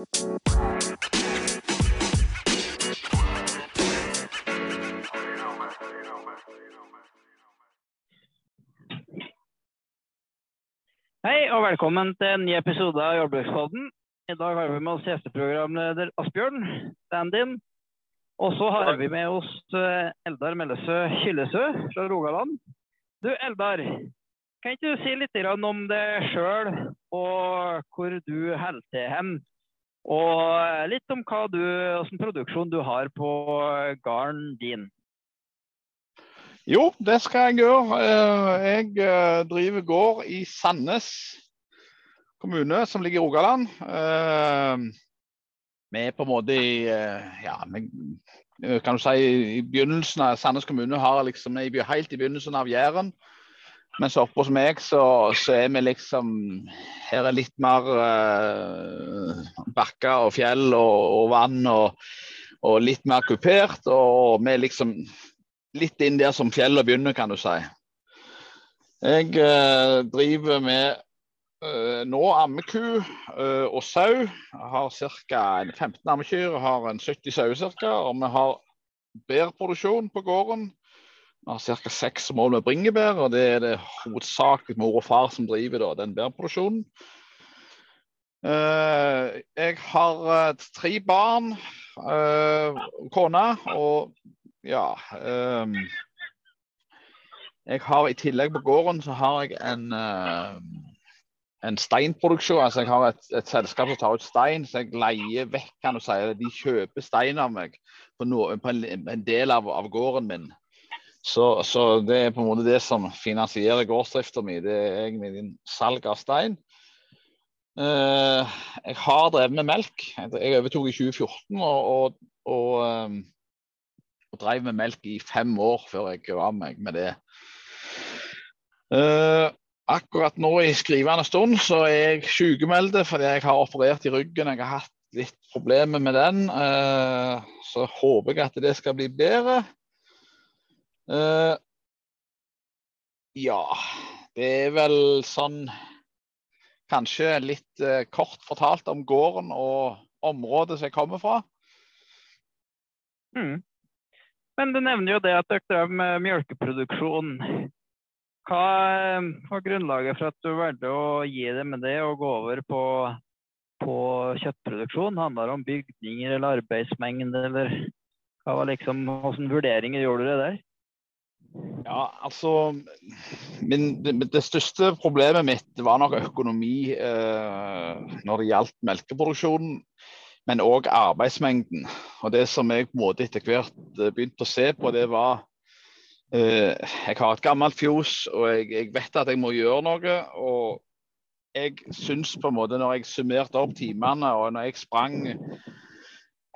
Hei og velkommen til en ny episode av Jordbrukspodden. I dag har vi med oss gjesteprogramleder Asbjørn, stand-in. Og så har vi med oss eh, Eldar Mellesø Kyllesø fra Rogaland. Du Eldar, kan ikke du si litt om deg sjøl og hvor du holder til hen? Og litt om hva du, hvilken produksjon du har på gården din. Jo, det skal jeg gjøre. Eh, Jeg eh, driver gård i Sandnes kommune, som ligger i Rogaland. Eh, Vi er på en måte i eh, ja, kan du si i begynnelsen av Sandnes kommune har liksom helt i begynnelsen av Jæren. Mens oppe hos meg så, så er vi liksom Her er litt mer eh, bakker og fjell og, og vann og, og litt mer kupert. Og vi er liksom litt inn der som fjellet begynner, kan du si. Jeg eh, driver med Uh, nå ammeku uh, og sau. Jeg har ca. 15 ammekyr, og har en 70 sauer ca. Og vi har bærproduksjon på gården. Vi har ca. seks mål med bringebær, og det er det hovedsakelig mor og far som driver da, den bærproduksjonen. Uh, jeg har uh, tre barn, uh, kone, og ja um, Jeg har i tillegg på gården så har jeg en, en steinproduksjon. Altså jeg har et, et selskap som tar ut stein, så jeg leier vekk, kan du si. De kjøper stein av meg på, no, på en, en del av, av gården min. Så, så det er på en måte det som finansierer gårdsdrifta mi. Det er egentlig din salg av stein. Uh, jeg har drevet med melk. Jeg overtok i 2014 og, og, og, um, og drev med melk i fem år før jeg ga meg med det. Uh, akkurat nå i skrivende stund så er jeg sykemeldt fordi jeg har operert i ryggen. Jeg har hatt litt problemer med den. Uh, så håper jeg at det skal bli bedre. Eh, ja, det er vel sånn Kanskje litt uh, kort fortalt om gården og området som jeg kommer fra. Mm. Men du nevner jo det at dere drev med melkeproduksjon. Hva var grunnlaget for at du valgte å gi det med det og gå over på, på kjøttproduksjon? Handler det om bygninger eller arbeidsmengde, eller hva var liksom, hvilke vurderinger gjorde dere der? Ja, altså min, det, største problemet mitt var nok økonomi eh, når det gjaldt melkeproduksjonen, men òg arbeidsmengden. Og Det som jeg på en måte etter hvert eh, begynte å se på, det var eh, Jeg har et gammelt fjos, og jeg, jeg vet at jeg må gjøre noe. og jeg syns på en måte, når jeg summerte opp timene og når jeg sprang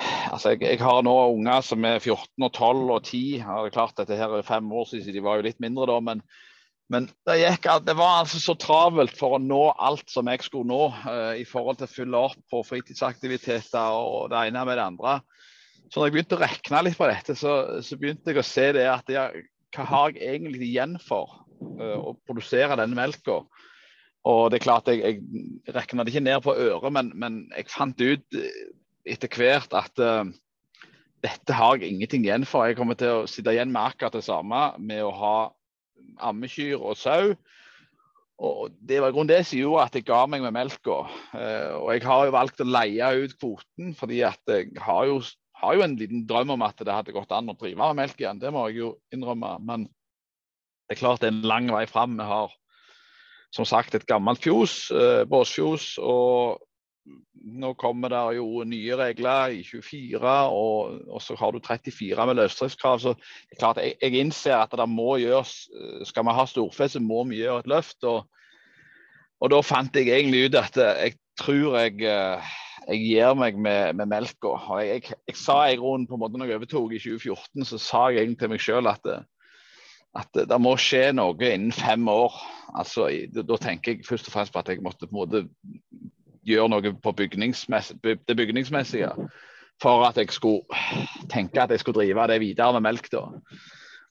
Altså, jeg, jeg, har nå unger som er 14 og 12 og 10. Ja, det er klart Dette her er fem år siden, de var jo litt mindre da. Men, men det, gikk, det, var altså så travelt for å nå alt som jeg skulle nå. Uh, I forhold til å fylle opp på fritidsaktiviteter og det ene med det andre. Så når jeg begynte å regne litt på dette, så, så begynte jeg å se det at jeg, hva har jeg egentlig igjen for uh, å produsere denne melka? Og det er klart, Jeg, jeg regna det ikke ned på øret, men, men jeg fant ut etter hvert at uh, dette har jeg ingenting igjen for. Jeg kommer til å sitte igjen med akkurat det samme med å ha ammekyr og sau. Og Det var grunnen det som gjorde at jeg ga meg med melka. Uh, og jeg har jo valgt å leie ut kvoten, fordi at jeg har jo, har jo en liten drøm om at det hadde gått an å drive med melk igjen. Det må jeg jo innrømme. Men det er klart det er en lang vei fram. Vi har som sagt et gammelt fjos, uh, båsfjos. og nå kommer det jo nye regler i 24, og, og så har du 34 med løsdriftskrav. Så det er klart, jeg, jeg, innser at det må gjøres Skal vi ha storfe, så må vi gjøre et løft. Og, og da fant jeg egentlig ut at jeg tror jeg, jeg gir meg med, med melka. Jeg, jeg, jeg, sa i grunnen på en måte når jeg overtok i 2014, så sa jeg egentlig til meg sjøl at, at det må skje noe innen fem år. Altså, Da tenker jeg først og fremst på at jeg måtte på en måte gjøre noe på det bygningsmessige for at jeg skulle tenke at jeg skulle drive det videre med melk. da.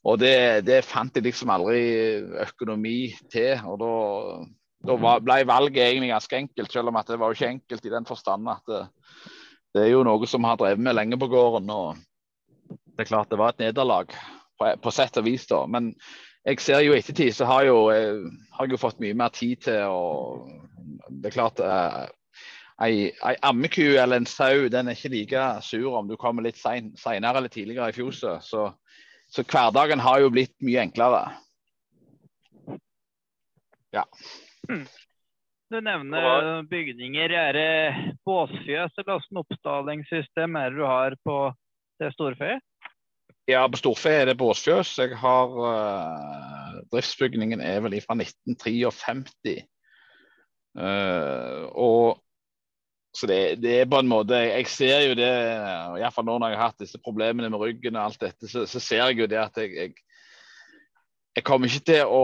Og det, det fant jeg liksom aldri økonomi til. Og da da ble valget egentlig ganske enkelt, selv om at det var jo ikke enkelt i den forstand at det, det er jo noe som har drevet med lenge på gården. og Det er klart det var et nederlag, på, på sett og vis. da, Men jeg ser jo ettertid så har, jo, jeg, har jeg jo fått mye mer tid til å Det er klart eh, Ei, ei ammeku eller en sau den er ikke like sur om du kommer litt seinere eller tidligere i fjoset. Så, så hverdagen har jo blitt mye enklere. Ja. Du nevner bygninger. Er det båsfjøs eller hvilket oppstallingssystem er det du har på det storfe? Ja, på storfe er det båsfjøs. Jeg har uh, Driftsbygningen er vel fra 1953. Uh, og så det, det, er på en måte Jeg ser jo det, iallfall nå når jeg har hatt disse problemene med ryggen og alt dette, så, så ser jeg jo det at jeg, jeg, jeg kommer ikke til å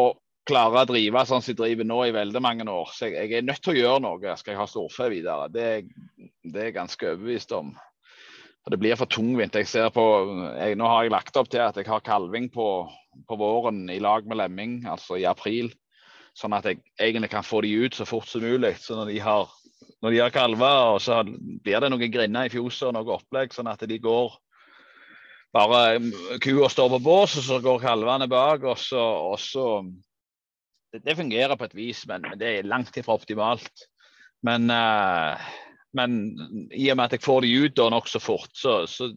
klare å drive sånn som jeg driver nå i veldig mange år. Så jeg, jeg er nødt til å gjøre noe skal jeg ha storfe videre. Det, det er jeg ganske overbevist om. Og Det blir for tungvint. Jeg ser på, jeg, Nå har jeg lagt opp til at jeg har kalving på, på våren i lag med lemming, altså i april. Sånn at jeg egentlig kan få de ut så fort som mulig. Så når de har, når de har kalver, og så blir det noen grinder i fjoset og noe opplegg, sånn at de går bare Kua står på bås, og så går kalvene bak. og så, og så det, det, fungerer på et vis, men, men det er langt ifra optimalt. Men, uh, men, i og med at jeg får de ut da nokså fort, så, så,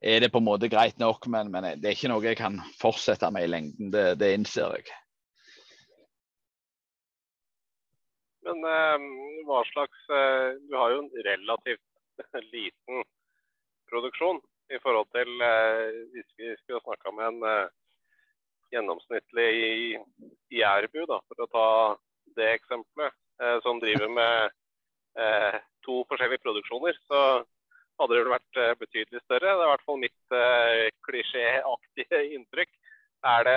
er det på en måte greit nok. Men, men, det er ikke noe jeg kan fortsette med i lengden. Det, det innser jeg. Men uh, hva slags uh, Du har jo en relativt liten produksjon i forhold til Hvis vi skulle snakka med en gjennomsnittlig i, i Erbu, da, for å ta det eksempelet, eh, som driver med eh, to forskjellige produksjoner, så hadde det vært eh, betydelig større. Det er i hvert fall mitt eh, klisjéaktige inntrykk. Er det,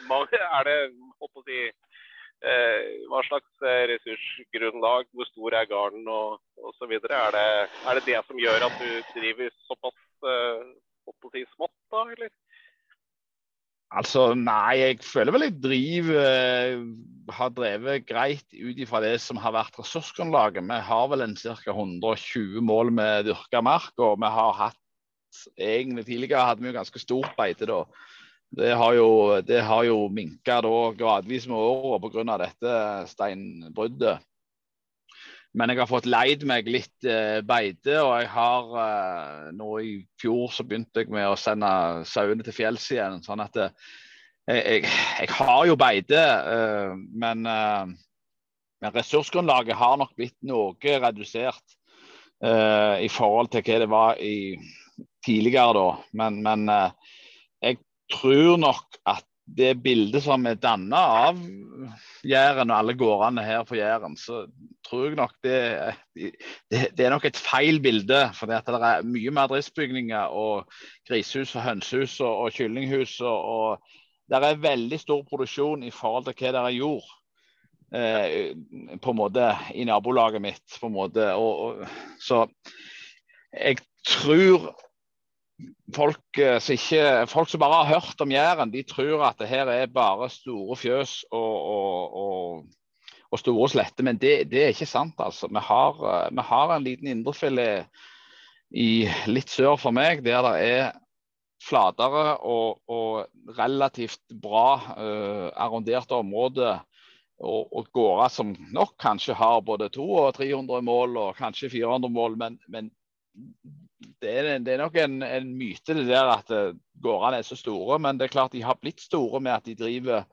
er det si, eh, hva slags eh, ressursgrunnlag, hvor stor er garden og osv. Er, er det det som gjør at du driver såpass eh, smått, da, eller? Altså, nei, jeg føler vel jeg driver eh, Har drevet greit ut ifra det som har vært ressursgrunnlaget. Vi har vel en ca. 120 mål med dyrka mark, og vi har hatt egentlig Tidligere hadde vi jo ganske stort beite da. Det har jo, det har jo minka gradvis med åra pga. dette steinbruddet. Men jeg har fått leid meg litt eh, beite, og jeg har eh, nå i fjor så begynte jeg med å sende sauene til fjells igjen. sånn at eh, jeg, jeg, jeg, har jo beite, eh, men, eh, men, ressursgrunnlaget har nok blitt noe redusert eh, i forhold til hva det var i, tidligere da. Men, men jeg tror nok at det bildet som er danna av Jæren og alle gårdene her på Jæren, så tror jeg nok det, det, det er nok et feil bilde. For det, er mye mer driftsbygninger og grisehus og hønsehus og, og kyllinghus. Og, og, det er veldig stor produksjon i forhold til hva dere gjorde. Eh, på en måte i nabolaget mitt. på en måte, og, og så jeg tror folk, eh, som ikke, folk som bare har hørt om Jæren, de tror at det her er bare store fjøs og, og, og, og store sletter. Men det, det, er ikke sant, altså. Vi har, eh, vi har en liten indrefilet i litt sør for meg, der det er flatere og, og relativt bra uh, arronderte områder. Og, og gårder som nok kanskje har både 200 og 300 mål og kanskje 400 mål, men, men det, er, det, er, nok en, en, myte det der at eh, gårdene er så store. Men det er klart de har blitt store med at de driver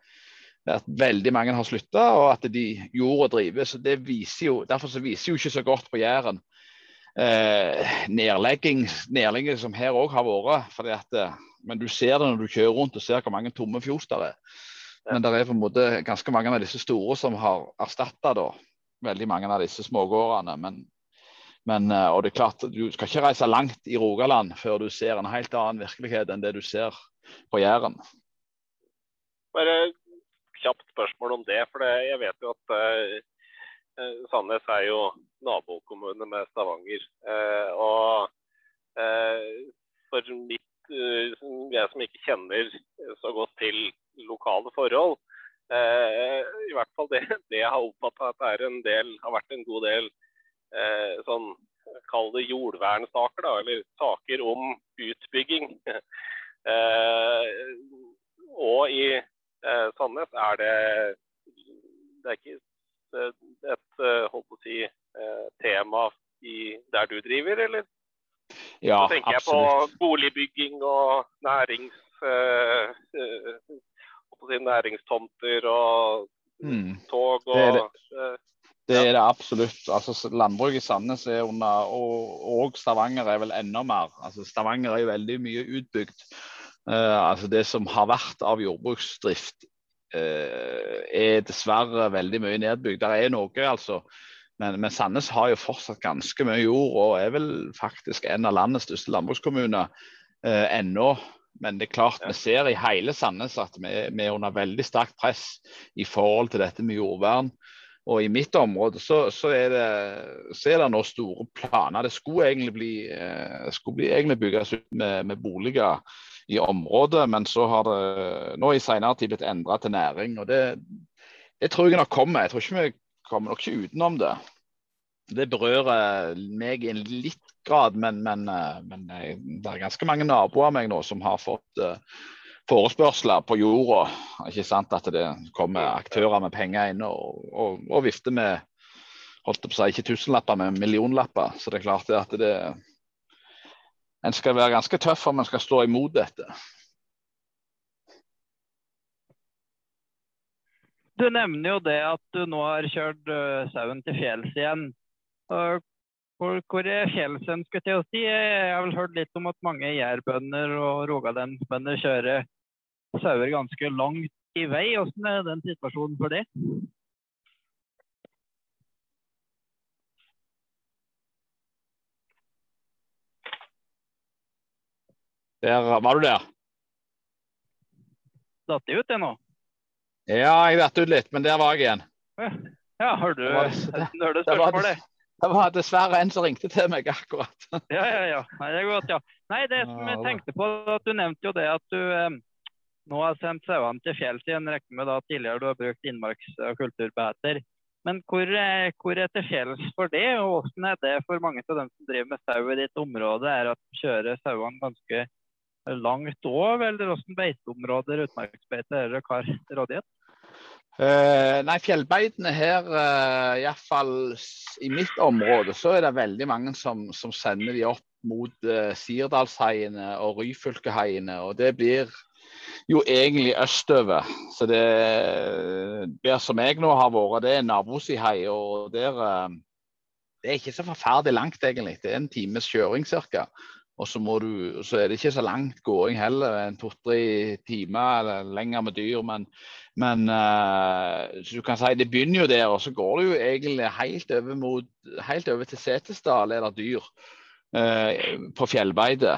at veldig mange har slutta, og at de jorda drives. Det viser jo, derfor så viser jo ikke så godt på Jæren eh, nedlegging, nedlegging som her òg har vært. Fordi at, eh, men du ser det når du kjører rundt og ser hvor mange tomme fjos der er. Men det er på en måte ganske mange av disse store som har erstatta veldig mange av disse smågårdene. Men men, eh, og det er klart, Du skal ikke reise langt i Rogaland før du ser en helt annen virkelighet enn det du ser på Jæren. Bare kjapt spørsmål om det. for Jeg vet jo at eh, Sandnes er jo nabokommune med Stavanger. Eh, og eh, for mitt, jeg som ikke kjenner så godt til lokale forhold, i hvert fall det, det har vært en god del eh, sånn Kall det jordvernsaker, da, eller saker om utbygging. eh, og i eh, Sandnes er det Det er ikke et holdt på å si, tema i, der du driver, eller? Ja, Så tenker absolutt. jeg på boligbygging og nærings, uh, uh, næringstomter og Mm. tog og Det det. Det er det absolutt. Altså, Landbruket i Sandnes er under, og, og Stavanger er vel enda mer. Altså, Stavanger er jo veldig mye utbygd. Eh, altså Det som har vært av jordbruksdrift eh, er dessverre veldig mye nedbygd. Det er noe, altså. Men, men, Sandnes har jo fortsatt ganske mye jord, og er vel faktisk en av landets største landbrukskommuner eh, ennå. Men det er klart vi ser i hele Sandnes at vi, vi er under veldig sterkt press i forhold til dette med jordvern. Og i mitt område så, så, er, det, så er, det, nå store planer. Det skulle egentlig bli, eh, skulle bli egentlig bygges ut med, med, boliger i området, men så har det nå i senere tid blitt endra til næring. og det, det, tror jeg nok kommer. Jeg tror ikke vi kommer nok ikke utenom det. Det berører meg i en litt grad, men, men, men det er ganske mange naboer av meg nå som har fått uh, forespørsler på jorda. Ikke sant at det kommer aktører med penger inn og, og, og vifter med holdt på å si, ikke tusenlapper, men millionlapper. Så det er klart at det En skal være ganske tøff om en skal stå imot dette. Du nevner jo det at du nå har kjørt uh, sauen til fjells igjen. Hvor, hvor er fjellsen, skulle til å si? Jeg har vel hørt litt om at mange jærbønder og rogalandsbønder kjører sauer ganske langt i vei. Hvordan er den situasjonen for det? Der, var du der? Datt det ut, det nå? Ja, jeg datt ut litt, men der var jeg igjen. Ja, har du for det? det? Det var dessverre en som ringte til meg akkurat. ja, ja, ja. Nei, det er godt, ja. Nei, det som jeg tenkte på, at du nevnte jo det at du nå har sendt sauene til fjells igjen. rekke med da tidligere du har brukt innmarks- og kulturbeiter. Men hvor, hvor er til fjells for det, og hvordan er det for mange av dem som driver med sau i ditt område? Er at de kjører sauene ganske langt òg, eller hvordan beiteområder, utmarksbeite, er det til rådighet? Uh, nei, fjellbeitene her, uh, iallfall i mitt område, så er det veldig mange som, som sender de opp mot uh, Sirdalsheiene og Ryfylkeheiene. Og det blir jo egentlig østover. Så det der som jeg nå har vært, det er nabosihei. Og der uh, Det er ikke så forferdelig langt, egentlig. Det er en times kjøring ca. Og så, du, så, er det ikke så langt gåing heller, en to-tre timer eller lenger med dyr. Men, men uh, du kan si det begynner jo der, og så går det jo egentlig helt over, mot, helt over til Setesdal er det dyr uh, på fjellbeite.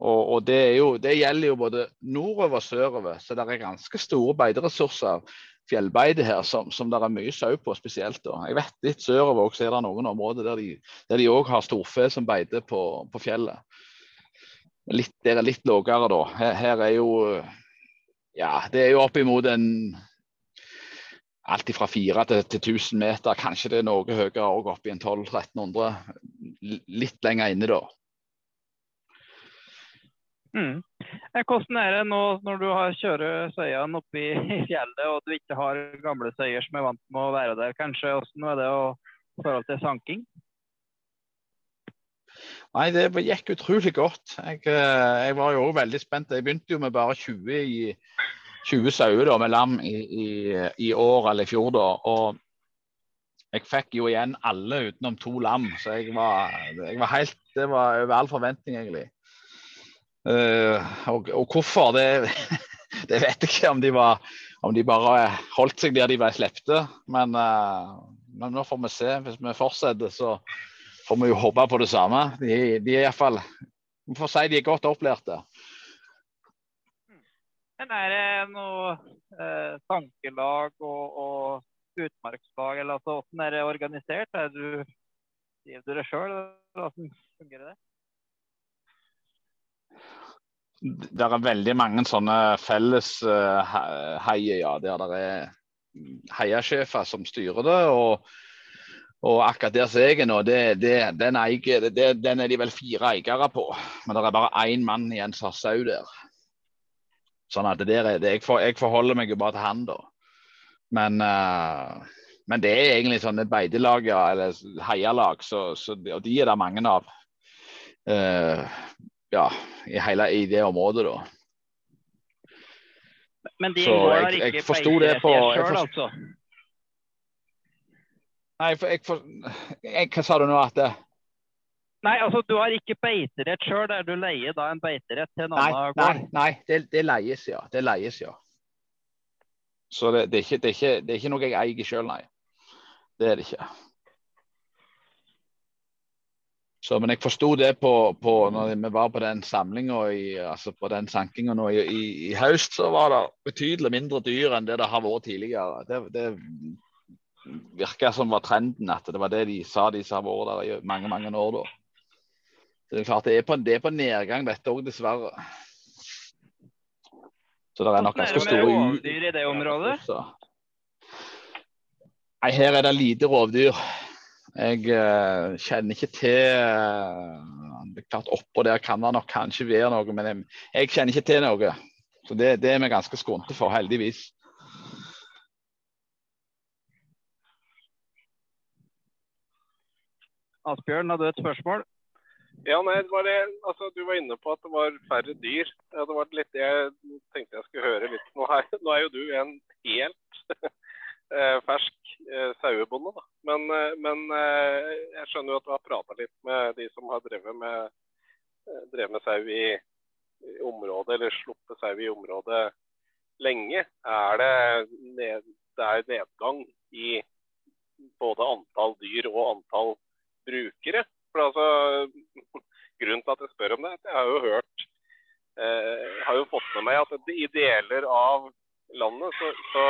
Og, og det, jo, det, gjelder jo både nordover og sørover, så det er ganske store beiteressurser fjellbeite her som, som det er mye sau på spesielt. da. Jeg vet litt sørover også er det noen områder der de òg har storfe som beiter på, på fjellet litt, det er litt lavere da. Her, her, er jo ja, det er jo oppimot en alt fra 4 til, til 1000 meter. Kanskje det er noe høyere òg, opp i en 1200-1300. Litt lenger inne da. Mm. Hvordan er det nå når du har kjører søyene oppe i fjellet og du ikke har gamle søyer som er vant med å være der, kanskje? Hvordan er det i forhold til sanking? Nei, det gikk utrolig godt. Jeg, jeg var jo veldig spent. Jeg begynte jo med bare 20, i, 20 sauer med lam i, i, i, år eller i fjor. da, og jeg fikk jo igjen alle utenom to lam. Så jeg var, jeg var helt Det var over all forventning, egentlig. Uh, og, og, hvorfor, det, det, vet jeg ikke. Om de, var, om de bare holdt seg der de ble slepte. Men, uh, men nå får vi se. Hvis vi fortsetter, så får vi jo håpe på det samme. De, de er iallfall Vi får si de er godt opplærte. Men er det noe eh, tankelag og, og utmarkslag, eller altså hvordan er det organisert? Er du, driver du det sjøl, hvordan fungerer det? Det er veldig mange sånne felles uh, heier, ja, der det er heiasjefer som styrer det. og Og akkurat der som jeg er nå, det, det, den, eier, det, den, er de vel fire eiere på. Men det er bare én mann igjen som har sau der. Sånn at det der er, jeg, for, jeg, forholder meg jo bare til han, da. Men, uh, men det er egentlig sånne beitelag eller heierlag, så, så, og de er det mange av. Uh, ja, i hele i det området, da. Men de går ikke jeg, jeg på sjøl, altså? Nei, for jeg, for, jeg Hva sa du nå? at det... Nei, altså du har ikke beiterett sjøl, der du leier da en beiterett til en nei, annen gård? Nei, nei det, det, leies, ja. Det leies, ja. Så det, det, er, ikke, det er, ikke, det er ikke noe jeg eier sjøl, nei. Det er det ikke. Så, men jeg forsto det på, på, når vi var på den samlinga, altså på den sankinga nå i, i, i, høst, så var det betydelig mindre dyr enn det det har vært tidligere. Det, det virka som var trenden, at det var det de sa de som har vært der i mange mange år da. Så Det er klart det er på, det er på nedgang dette òg, dessverre. Så det er nok ganske store rovdyr i det området? Nei, her er det lite rovdyr. Jeg uh, kjenner ikke til uh, det er klart Oppå der kan det nok kanskje være noe, men jeg, jeg kjenner ikke til noe. Så det, det er vi ganske skånte for, heldigvis. Asbjørn, hadde du et spørsmål? Ja, nei, var det, altså, Du var inne på at det var færre dyr. Ja, det var litt det jeg tenkte jeg skulle høre litt nå er, Nå er jo du en helt eh, fersk eh, sauebonde. da. Men, eh, men eh, jeg skjønner jo at du har prata litt med de som har drevet med, drevet med sau i, i, området, eller sluppet sau i området lenge. Er det, ned, det er nedgang i både antall dyr og antall brukere? For altså, Grunnen til at jeg spør om det, jeg har jo hørt eh, har jo fått med meg at i deler av landet så, så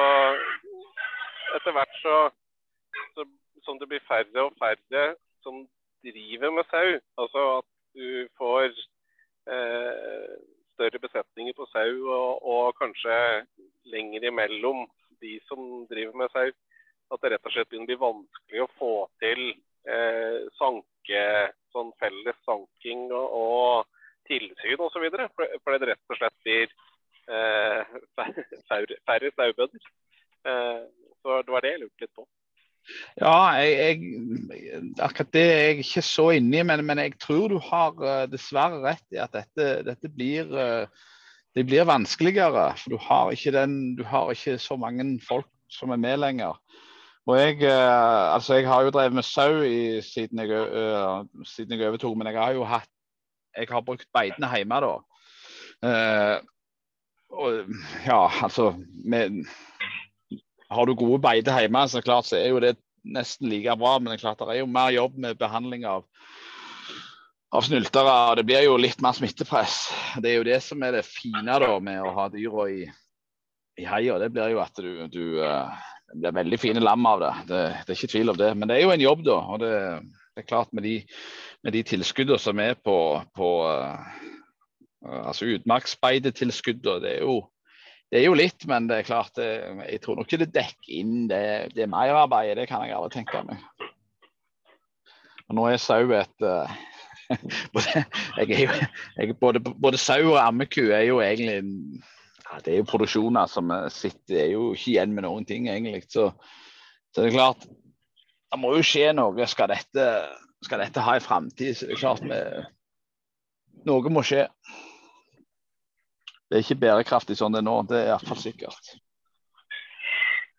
etter hvert så, så, som det blir færre og færre som driver med sau. Altså at du får eh, større besetninger på sau og, og, kanskje lenger imellom de som driver med sau. At det rett og slett begynner å bli vanskelig å få til eh, sanke, sånn felles sanking og, og tilsyn osv. Fordi det rett og slett blir eh, færre, færre saubønder. Eh, så det var det jeg lurte litt på. Ja, jeg, jeg, akkurat det er jeg ikke så inni, men, men jeg tror du har uh, dessverre rett i at dette, dette blir, uh, det blir vanskeligere. For du har, den, du har ikke så mange folk som er med lenger. Og jeg, uh, altså jeg har jo drevet med sau i, siden, jeg, siden jeg overtok, men jeg har jo hatt Jeg har brukt beitene hjemme da. og ja, altså med, har du gode beiter hjemme, så klart så er jo det nesten like bra. Men det er klart det er jo mer jobb med behandling av, av snyltere. og Det blir jo litt mer smittepress. Det er jo det som er det fine da med å ha dyra i, i heia. Det blir jo at du, du uh, det blir veldig fine lam av det. det. det. er ikke tvil om det. Men det er jo en jobb, da. og det, det er klart med de, med de tilskuddene som er på, på uh, altså utmarksbeitetilskuddene, det er jo det er jo litt, men det er klart, det, jeg tror nok ikke det dekker inn det, det merarbeidet. Det kan jeg aldri tenke meg. Og nå er sau et uh, både, jeg er jo, jeg, både, både, sau og ammeku er jo egentlig ja, Det er jo produksjoner som sitter er jo ikke igjen med noen ting, egentlig. Så, så det er klart, det må jo skje noe. Skal dette, skal dette ha en framtid, så det er klart vi, Noe må skje det er ikke bærekraftig sånn det er nå. Det er iallfall sikkert.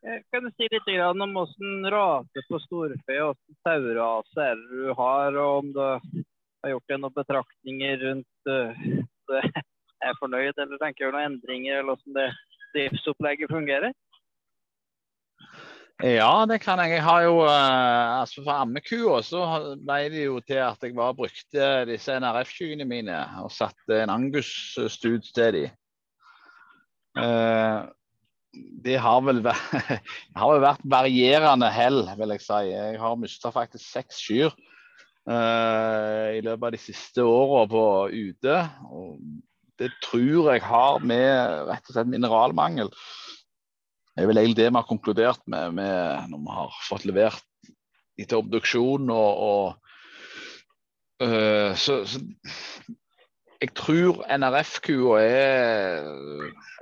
Eh, kan du si litt om hvordan rase på storfe og sauerase er det du har, og om du har gjort deg noen betraktninger rundt om det er fornøyd, eller tenker du noen endringer, eller hvordan det driftsopplegget fungerer? Ja, det kan jeg. Jeg har jo uh, altså For ammekua så ble det jo til at jeg bare brukte disse NRF-kyene mine og satte en Angus-stud til dem. Eh, det har vel, vært, har vel vært varierende hell, vil jeg si. Jeg har mista faktisk seks kyr uh, i løpet av de siste åra på ute. Og det tror jeg har med rett og slett mineralmangel. Det er vel egentlig det vi har konkludert med, med når vi har fått levert etter obduksjon og, og uh, så, så, jeg tror NRF-kua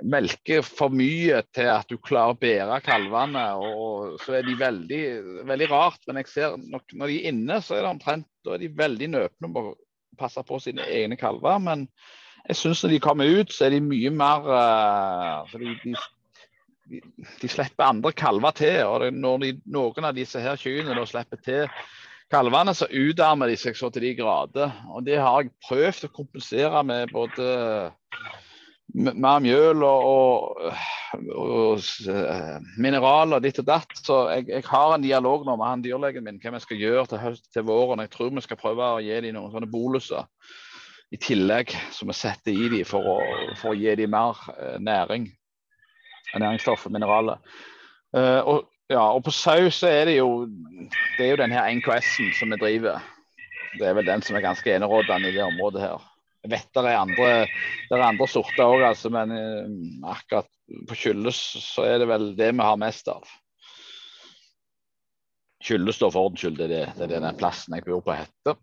melker for mye til at du klarer å bære kalvene. og Så er de veldig, veldig rart. Men jeg ser nok, når de er inne, så er det omtrent da er de veldig nøpne på å passe på sine egne kalver. Men jeg syns når de kommer ut, så er de mye mer uh, de, de, de, de, slipper andre kalver til. og det, Når noen av disse her kyrne slipper til kalvene, så utarmer de seg så til de grader. Og det har jeg prøvd å kompensere med både mer mjøl og, og, og, eh, mineraler ditt og datt. Så jeg, jeg, har en dialog nå med han dyrlegen min hva vi skal gjøre til, høst, til våren. Jeg tror vi skal prøve å gi dem noen sånne boluser i tillegg, som vi setter i dem for å, for å gi dem mer eh, næring. Næringsstoff og mineraler. Uh, og ja, og på sau så er det jo det er jo den her NKS-en som vi driver. Det er vel den som er ganske enerådende i det området her. Jeg vet det er andre, det er andre sorter òg, altså, men uh, akkurat på Kylles så er det vel det vi har mest av. Kylles står for ordens skyld, det er, det, det er den plassen jeg bor på heter.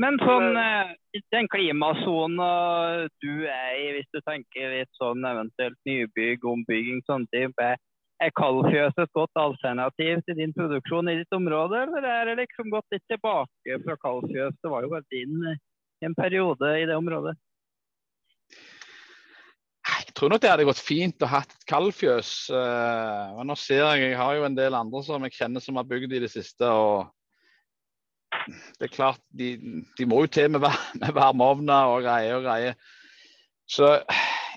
Men sånn, eh, den klimasona du er i, hvis du tenker litt sånn eventuelt nybygg, ombygging, sånne ting, er kaldfjøs et godt alternativ til din produksjon i ditt område, eller er det liksom gått litt tilbake fra kaldfjøs? Det var jo bare din en periode i det området. Jeg tror nok det hadde gått fint å ha et kaldfjøs. Men nå ser jeg, jeg har jo en del andre som jeg kjenner som har bygd i det siste. og det er klart, de, de må jo til med, med varmeovner og greier og greier. Så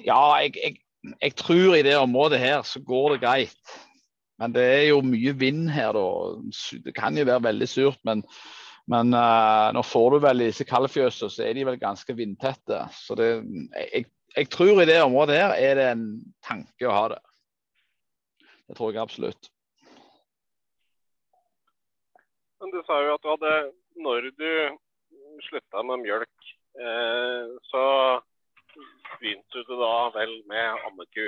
ja, jeg, jeg, jeg, tror i det området her så går det greit. Men det er jo mye vind her, da. Det kan jo være veldig surt. Men, men uh, nå får du vel disse kaldfjøsene, så er de vel ganske vindtette. Så det, jeg, jeg tror i det området her er det en tanke å ha det. Det tror jeg absolutt. Men du sa jo at du hadde Når du slutta med mjølk, eh, så begynte du da vel med ammeku.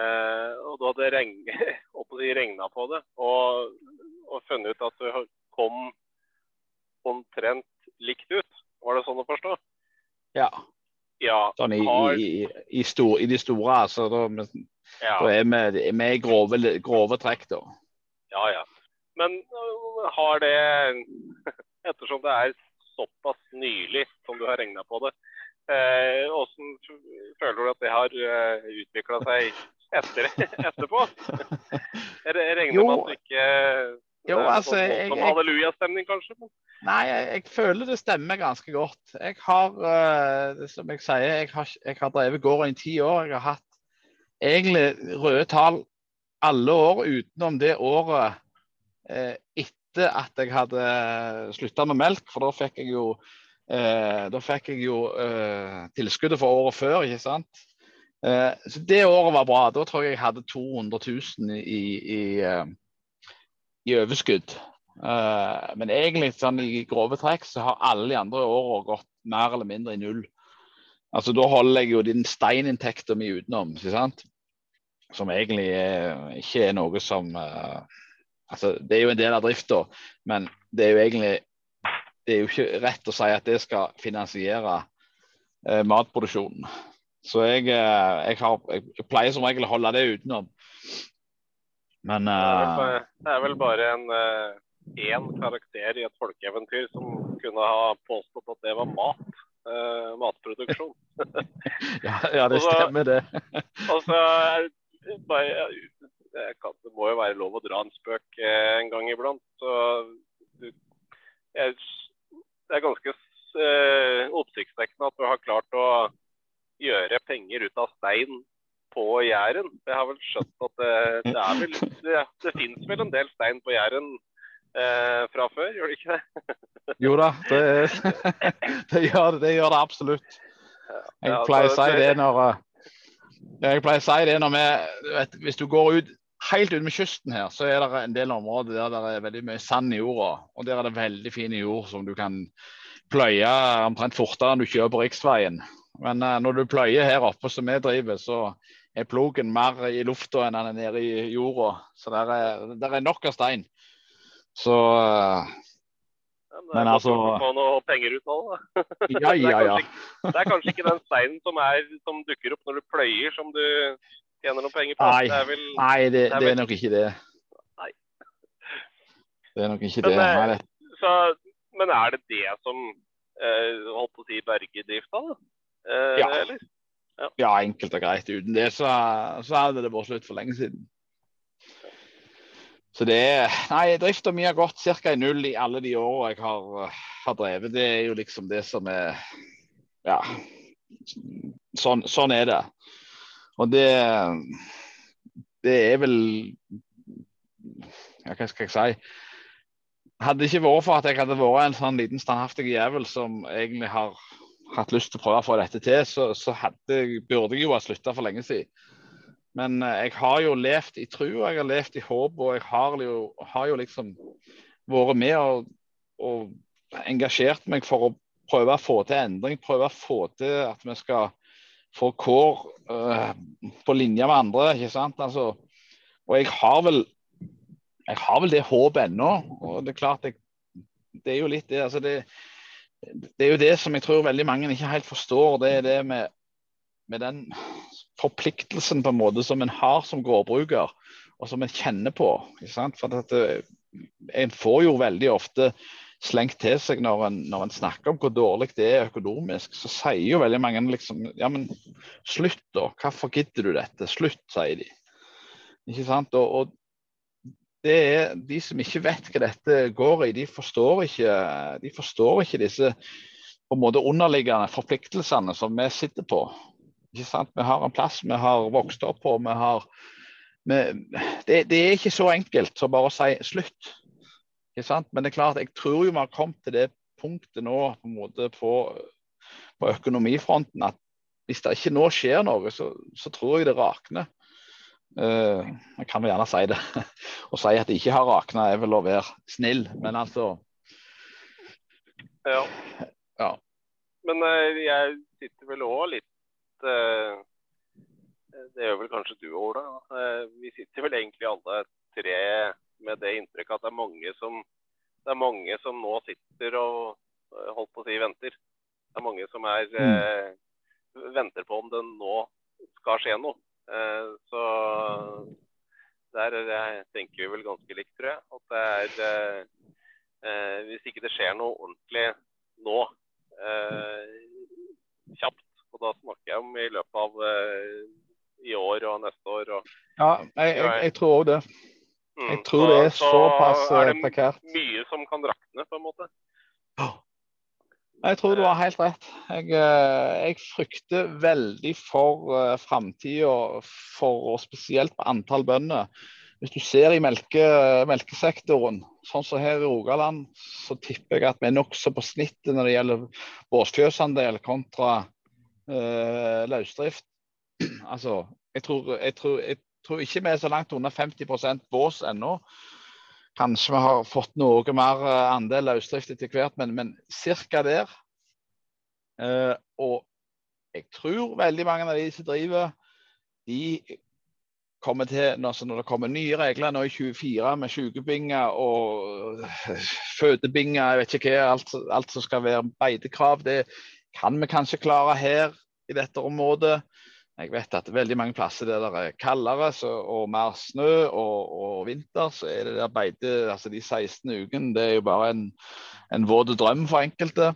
Eh, og du hadde regn, regna på det og, og, funnet ut at du kom omtrent likt ut. Var det sånn å forstå? Ja. ja sånn i, har... i, i, stor, i, de store, altså. Da, ja. da er vi, vi grove, grove trekk, da. Ja, ja. Men øh, har det, ettersom det er såpass nylig som du har regna på det, hvordan eh, føler du at det har øh, utvikla seg etter, etterpå? Jeg regner med at du ikke jo, altså, jeg, jeg, hallelujastemning, kanskje? Nei, jeg, jeg, føler det stemmer ganske godt. Jeg har, uh, som jeg sier, jeg har, jeg har drevet gården i ti år. Jeg har hatt egentlig røde tall alle år utenom det året etter at jeg hadde slutta med melk, for da fikk jeg jo, eh, fikk jeg jo eh, tilskuddet for året før, ikke sant. så det året var bra. Da tror jeg jeg hadde 200 000 i, i, i overskudd. men egentlig sånn i grove trekk så har alle de andre årene gått mer eller mindre i null. Altså Da holder jeg jo den steininntekta mi utenom, ikke sant? som egentlig er, ikke er noe som altså, Det er jo en del av drifta, men det er jo egentlig det er jo ikke rett å si at det skal finansiere eh, matproduksjonen. Så jeg, eh, jeg, har, jeg, pleier som regel å holde det utenom. Men eh, Det er vel bare en én uh, karakter i et folkeeventyr som kunne ha påstått at det var mat. Uh, matproduksjon. ja, ja, det stemmer, det. og så bare det, kan, det, må jo være lov å dra en spøk eh, en gang iblant. Så jeg, det er ganske eh, oppsiktsvekkende at du har klart å gjøre penger ut av stein på Jæren. Jeg har vel skjønt at det, det, er vel, det, det finnes vel en del stein på Jæren eh, fra før, gjør det ikke det? jo da, det, det, gjør, det gjør det absolutt. Jeg pleier å si det når eh, jeg pleier å si det når vi vet, Hvis du går ut helt ute med kysten her, så er det en del områder der det er veldig mye sand i jorda. Og der er det veldig fin jord som du kan pløye omtrent fortere enn du kjører på riksveien. Men uh, når du pløyer her oppe som vi driver, så er plogen mer i lufta enn den er nede i jorda. Så der er, der er nok av stein. Så uh, Ja, Men er altså- få noe penger ut av det. ja, ja, ja. Det er kanskje ikke den steinen som, er, som dukker opp når du pløyer, som du tjener noen penger på. Nei. Det er vel Nei, det, Det er det er nok ikke det. Nei. Det er nok ikke Men, det. eh, Nei, så, Men er det det som eh, holdt på å si berger drifta, da? Eh, Ja. Eller? Ja, enkelt og greit. Uten det så, så hadde det vært slutt for lenge siden. Så det er Nei, drifta mi har gått ca. i null i alle de åra jeg har, har drevet. Det er jo liksom det som er Ja. Sånn, sånn er det. Og det Det er vel Ja, hva skal jeg si? Hadde det ikke vært for at jeg hadde vært en sånn liten standhaftig jævel som egentlig har hatt lyst til å prøve å få dette til, så, så hadde, burde jeg jo ha slutta for lenge siden. Men eh, jeg har jo levd i tro, jeg har levd i håp, og jeg har jo, har jo liksom vært med og, og engasjert meg for å prøve å få til endring. Prøve å få til at vi skal få kår uh, på linje med andre. ikke sant? Altså, og jeg har vel jeg har vel det håpet ennå. Og det er klart, jeg, det er jo litt det. altså det det er jo det som jeg tror veldig mange ikke helt forstår. Det er det med, med den forpliktelsen på en måte som en har som gårdbruker, og som en kjenner på. Ikke sant? For at det, En får jo veldig ofte slengt til seg når en, når en snakker om hvor dårlig det er økonomisk, så sier jo veldig mange liksom Ja, men slutt, da. Hvorfor gidder du dette? Slutt, sier de. Ikke sant? Og, og det er de som ikke vet hva dette går i, de forstår ikke, de forstår ikke disse på en måte underliggende forpliktelsene som vi sitter på. Ikke sant? Vi har en plass vi har vokst opp på. Vi har, vi, det, det, er ikke så enkelt som bare å si slutt. Ikke sant? Men det er klart, jeg tror jo vi har kommet til det punktet nå på, en måte på, på økonomifronten at hvis det ikke nå skjer noe, så, så tror jeg det rakner. Uh, jeg kan vel gjerne si det. Å si at det ikke har rakna, er vel å være snill, men altså Ja. Ja. Men uh, jeg sitter vel òg litt uh, Det gjør vel kanskje du Ola. Vi sitter vel egentlig alle tre med det inntrykket at det er mange som det er mange som nå sitter og eh, holdt på å si venter. Det er mange som er eh, venter på om det nå skal skje noe. Eh, så der eh, tenker vi vel ganske likt, tror jeg. At det er eh, eh, Hvis ikke det skjer noe ordentlig nå, eh, kjapt, og da snakker jeg om i løpet av i år og neste år og Ja, jeg, jeg, jeg tror òg det. Mm, Jeg tror det er så- såpass så er eh, det prekært. mye som kan rakne, på en måte. Jeg tror du har helt rett. Jeg, eh, jeg frykter veldig for framtida, spesielt på antall bønder. Hvis du ser i melke, melkesektoren, sånn som her i Rogaland, så tipper jeg at vi er nokså på snittet når det gjelder båsfjøsandel kontra uh, løsdrift. altså, jeg tror, jeg, tror, jeg tror ikke vi er så langt under 50% bås ennå. Kanskje vi har fått noe mer eh, andel løsdrift etter hvert, men, men ca. der. Eh, og jeg tror veldig mange av de som driver, de kommer til, når det kommer nye regler nå i 24 med sykebinger og fødebinger, jeg vet ikke hva, alt, alt som skal være beitekrav, det kan vi kanskje klare her i dette området. Jeg vet at veldig mange plasser der det er kaldere så, og mer snø og, og, vinter, så er det der beite altså De 16 ukene det er jo bare en, en våt drøm for enkelte.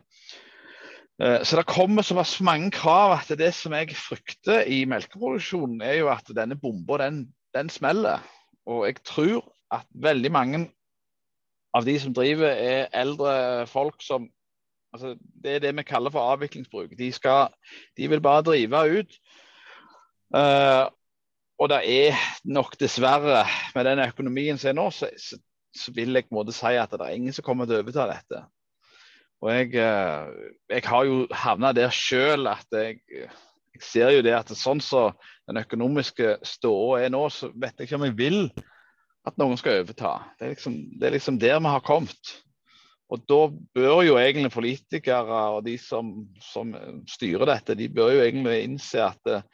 Eh, så det kommer såpass mange krav at det som jeg frykter i melkeproduksjonen, er jo at denne bomba den, den smeller. Og jeg tror at veldig mange av de som driver, er eldre folk som altså Det er det vi kaller for avviklingsbruk. De, skal, de vil bare drive ut. Uh, og det er nok dessverre, med den økonomien som er nå, så, så, så, vil jeg på en måte si at det er ingen som kommer til å overta dette. Og jeg, uh, jeg har jo havna der sjøl at jeg, jeg, ser jo det at det sånn som så den økonomiske ståa er nå, så vet jeg ikke om jeg vil at noen skal overta. Det er liksom, det er liksom der vi har kommet. Og da bør jo egentlig politikere og de som, som styrer dette, de bør jo egentlig innse at eh,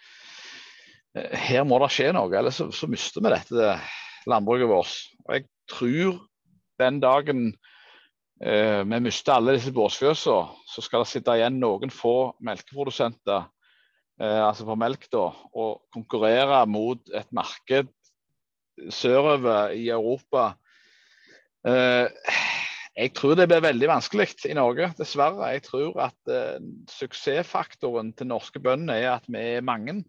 her må det skje noe, ellers så, så mister vi dette landbruket vårt. Og jeg tror den dagen eh, vi mister alle disse båsfjøsene, så skal det sitte igjen noen få melkeprodusenter eh, altså på melk da, og konkurrere mot et marked sørover i Europa. Eh, jeg tror det blir veldig vanskelig i Norge, dessverre. Jeg tror at uh, suksessfaktoren til norske bønder er at vi er mange,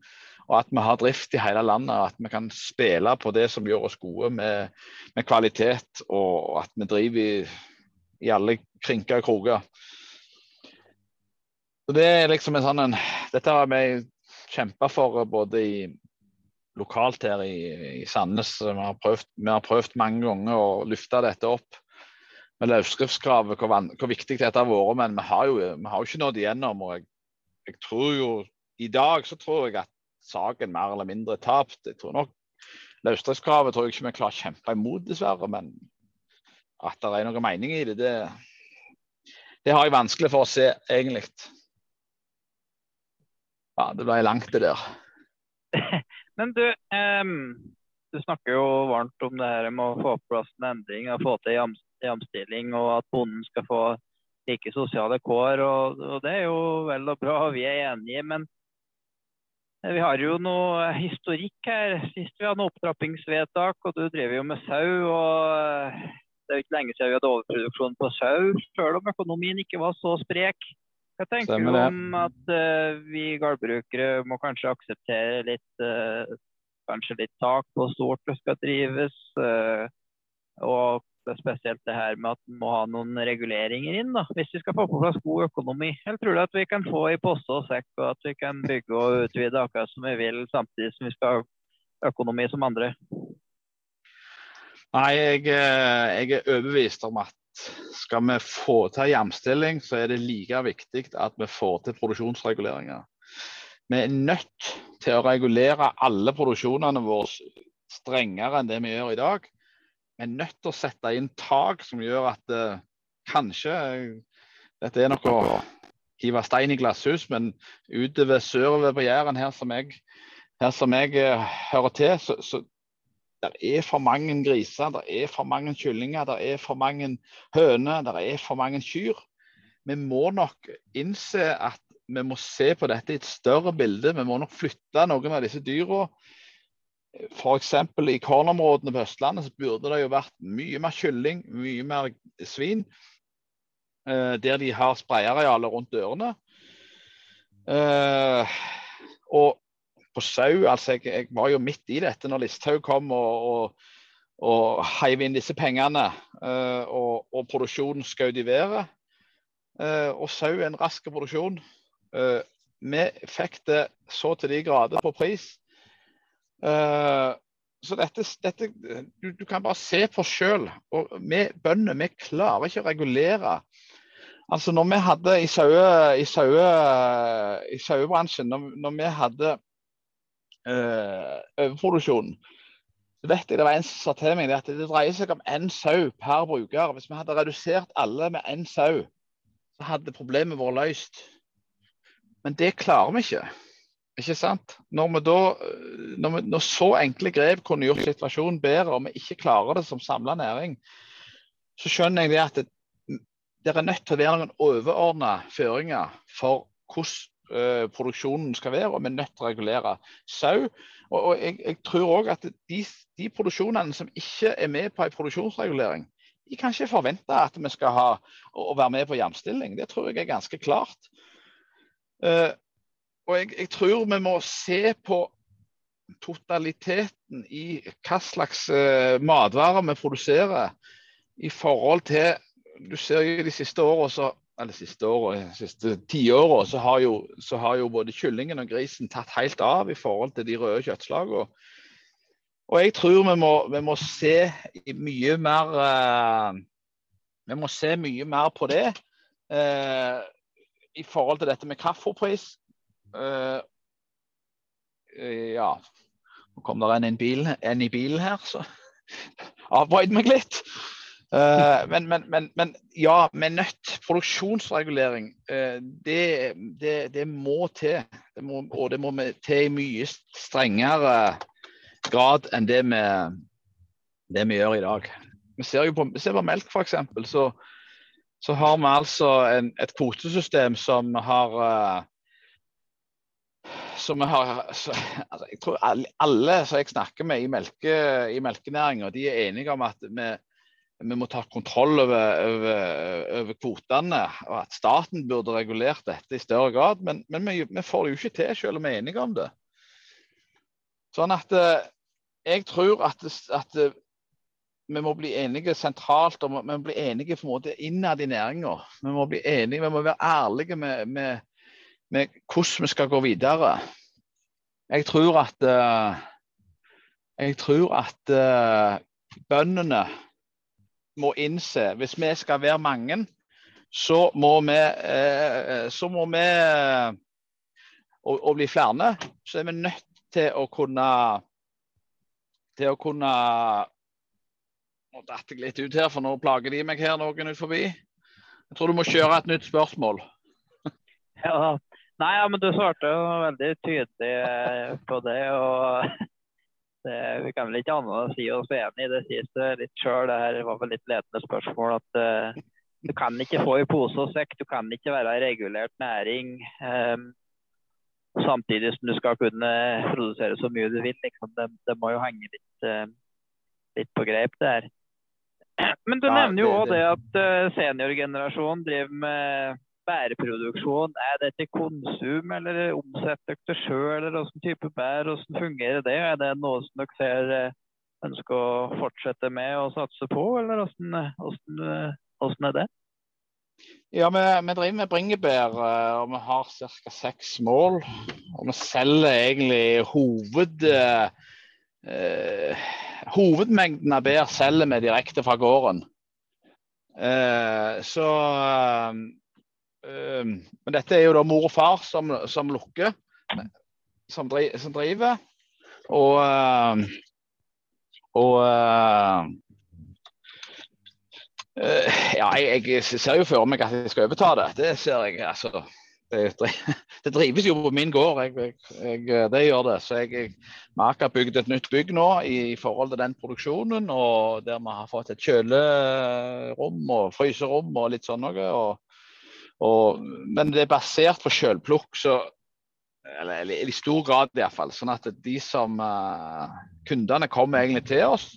og at vi har drift i hele landet. At vi kan spille på det som gjør oss gode med, med kvalitet, og at vi driver i, i alle krinker og kroker. Så det er liksom en sånn en, Dette har vi kjempa for både i, lokalt her i, i Sandnes. Vi har, prøvd, vi har prøvd mange ganger å løfte dette opp med løsskriftskravet, hvor, hvor, viktig dette har vært. Men vi har jo, vi har jo ikke nådd igjennom. og jeg, jeg, tror jo, I dag så tror jeg at saken mer eller mindre tapt. Jeg tror nok Løsdriftskravet tror jeg ikke vi klarer å kjempe imot, dessverre. Men at det er noe mening i det, det, det har jeg vanskelig for å se, egentlig. Ja, det ble langt, det der. Men du, um, du snakker jo varmt om det her med å få på plass en endring og få til jamstilling og at bonden skal få like sosiale kår. Og, og Det er jo vel og bra, og vi er enige. Men vi har jo noe historikk her. Sist vi hadde noe opptrappingsvedtak, og du driver jo med sau. og Det er jo ikke lenge siden vi hadde overproduksjon på sau, selv om økonomien ikke var så sprek. Hva tenker du om at uh, vi gårdbrukere må kanskje akseptere litt uh, kanskje litt tak på stort det skal drives? Uh, og spesielt det her med at vi må ha noen reguleringer inn, da, hvis vi skal få på plass god økonomi. Eller tror du at vi kan få i poste og sekk, og at vi kan bygge og utvide akkurat som vi vil, samtidig som vi skal ha økonomi som andre? Nei, jeg, eh, jeg er overbevist om at skal vi få til jamstilling, så er det like viktig at vi får til produksjonsreguleringer. Vi er nødt til å regulere alle produksjonene våre strengere enn det vi gjør i dag er nødt til å sette inn tak som gjør at uh, kanskje Dette er noe å hive stein i glasshus, men utover sørover på Jæren, her som jeg, her som jeg uh, hører til, så, så det er for mange griser, det er for mange kyllinger, det er for mange høner, det er for mange kyr. Vi må nok innse at vi må se på dette i et større bilde. Vi må nok flytte noen av disse dyra F.eks. i kornområdene på Østlandet så burde det jo vært mye mer kylling, mye mer svin. Eh, der de har sprayarealer rundt dørene. Eh, og på sau, altså jeg, jeg, var jo midt i dette når Listhaug kom og, og, og heiv inn disse pengene. Eh, og, og, produksjonen skjøt i været. Eh, og sau er en rask produksjon. Eh, vi fikk det så til de grader på pris Uh, så dette, dette du, du, kan bare se på sjøl. Vi bønder vi klarer ikke å regulere. Altså når vi hadde i, saue, i, saue, i sauebransjen, når, når, vi hadde uh, overproduksjon, vet jeg det var en som sa til meg at det dreier seg om én sau per bruker. Hvis vi hadde redusert alle med én sau, så hadde problemet vært løst. Men det klarer vi ikke. Ikke sant? Når, da, når, vi, når, så enkle grep kunne gjort situasjonen bedre, og vi ikke klarer det som samla næring, så skjønner jeg det at det, det, er nødt til å være noen overordna føringer for hvordan uh, produksjonen skal være, og vi er nødt til å regulere sau. Og, og jeg, jeg, tror òg at de, de, produksjonene som ikke er med på en produksjonsregulering, de kan ikke forvente at vi skal ha, å være med på jamstilling. Det tror jeg er ganske klart. Uh, og jeg, jeg, tror vi må se på totaliteten i hva slags uh, matvarer vi produserer i forhold til Du ser jo de siste åra eller siste året, siste tiåra, så, har jo, så har jo både kyllingen og grisen tatt helt av i forhold til de røde kjøttslagene. Og jeg tror vi må, vi må se mye mer uh, Vi må se mye mer på det uh, i forhold til dette med kaffepris. Uh, ja Nå kom det en, en, bil, en i bilen her, så avbrøt meg litt. Uh, men, men, men, men, ja, med nødt. Produksjonsregulering, uh, det, det, det, må til. Det må, og det må til i mye strengere grad enn det vi, det vi gjør i dag. Vi ser jo på, ser på melk, f.eks. Så, så har vi altså en, et kvotesystem som har uh, som har, så, altså, jeg tror alle, alle som jeg snakker med i, melke, i melkenæringa, de er enige om at vi, vi må ta kontroll over, over, over, kvotene, og at staten burde regulert dette i større grad. Men, men vi, vi, får det jo ikke til, selv om vi er enige om det. Sånn at eh, jeg tror at, at vi må bli enige sentralt og vi må bli enige på en måte innad i næringa. Vi må bli enige, vi må være ærlige med, med med hvordan vi skal gå videre. Jeg tror at uh, jeg tror at uh, bøndene må innse hvis vi skal være mange, så må vi, uh, så må vi og, og, bli flere, så er vi nødt til å kunne til å kunne Nå datt jeg litt ut her, for nå plager de meg her noen ut forbi. Jeg tror du må kjøre et nytt spørsmål. Ja, Nei, ja, men du svarte jo veldig tydelig eh, på det. og det, Vi kan vel ikke annet å si oss enig i det siste litt sjøl. Det her var vel litt ledende spørsmål. at uh, Du kan ikke få i pose og sekk. Du kan ikke være i regulert næring. Um, samtidig som du skal kunne produsere så mye du vil. Liksom. Det, det, må jo henge litt, uh, litt på greip, det her. Men du nevner jo òg det, at seniorgenerasjonen driver med bærproduksjon, er det til konsum eller omsetter dere sjøl, eller hvilken type bær? Hvordan fungerer det? Er det noe som dere ser eh, ønsker å fortsette med å satse på, eller hvordan, hvordan, hvordan er det? Ja, vi, vi, driver med bringebær, eh, og vi har ca. seks mål. Og vi selger egentlig hoved... Eh, hovedmengden av bær selger vi direkte fra gården. Eh, så men dette er jo da mor og far som, som lukker, som, driver. Som driver. Og, ehm, og uh, ja, jeg, ser jo for meg at jeg skal overta det. Det ser jeg. altså. Det, det drives jo på min gård, jeg, jeg, det gjør det. Så jeg, Maka har bygd et nytt bygg nå i, i, forhold til den produksjonen. og Der vi har fått et kjølerom og fryserom og litt sånn noe. og og, men det er basert på sjølplukk, eller, eller, i stor grad iallfall. Sånn at de som uh, kundene kommer egentlig til oss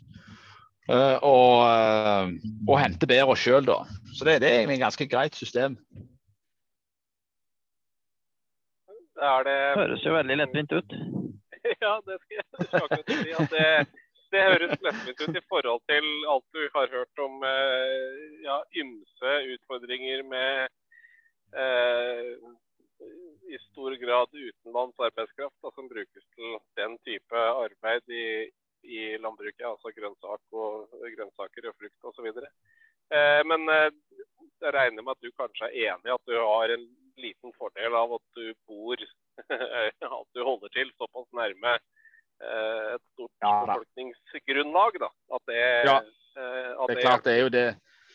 uh, og, uh, og, henter bedre sjøl, da. Så det, det, er egentlig et ganske greit system. Det, det høres jo veldig lettvint ut. ja, det skal jeg akkurat si. at det, det høres lettvint ut i forhold til alt du har hørt om ja, ymse utfordringer med i stor grad utenlands arbeidskraft da, som brukes til den type arbeid i, i landbruket. Altså grønnsak og, grønnsaker og frukt osv. Eh, men eh, jeg regner med at du kanskje er enig i at du har en liten fordel av at du bor At du holder til såpass nærme eh, et stort ja, befolkningsgrunnlag. Da. At det, ja. Eh, at det er klart, det er jo det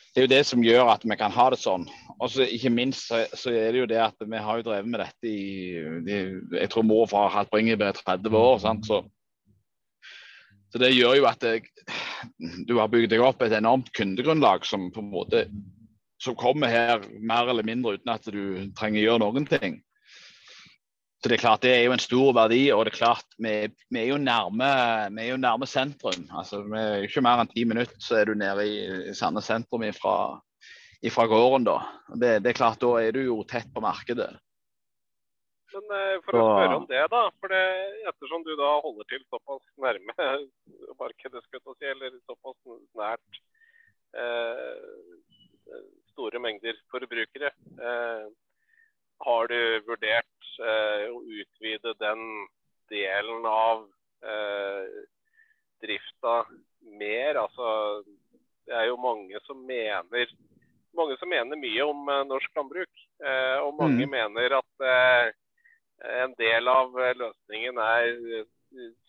det er jo det som gjør at vi kan ha det sånn. Og så Ikke minst så, er det jo det at vi har jo drevet med dette i de, Jeg tror mor og far har hatt bringebær i 30 år. Sant? Så, så det gjør jo at det, du har bygd deg opp et enormt kundegrunnlag som på en måte som kommer her mer eller mindre uten at du trenger å gjøre noen ting. Så Det er klart det er jo en stor verdi, og det er klart vi, vi, er, jo nærme, vi er jo nærme sentrum. altså vi er Ikke mer enn ti minutter, så er du nede i Sandnes sentrum ifra, ifra gården. da. Det, det, er klart, Da er du jo tett på markedet. Men eh, for å spørre om det, da. for det, Ettersom du da holder til såpass nærme markedet, si, eller såpass nært eh, store mengder forbrukere, eh, har du vurdert Eh, å utvide den delen av eh, drifta mer. Altså, det er jo mange som mener mange som mener mye om eh, norsk landbruk. og mange mm. mener at en del av løsningen er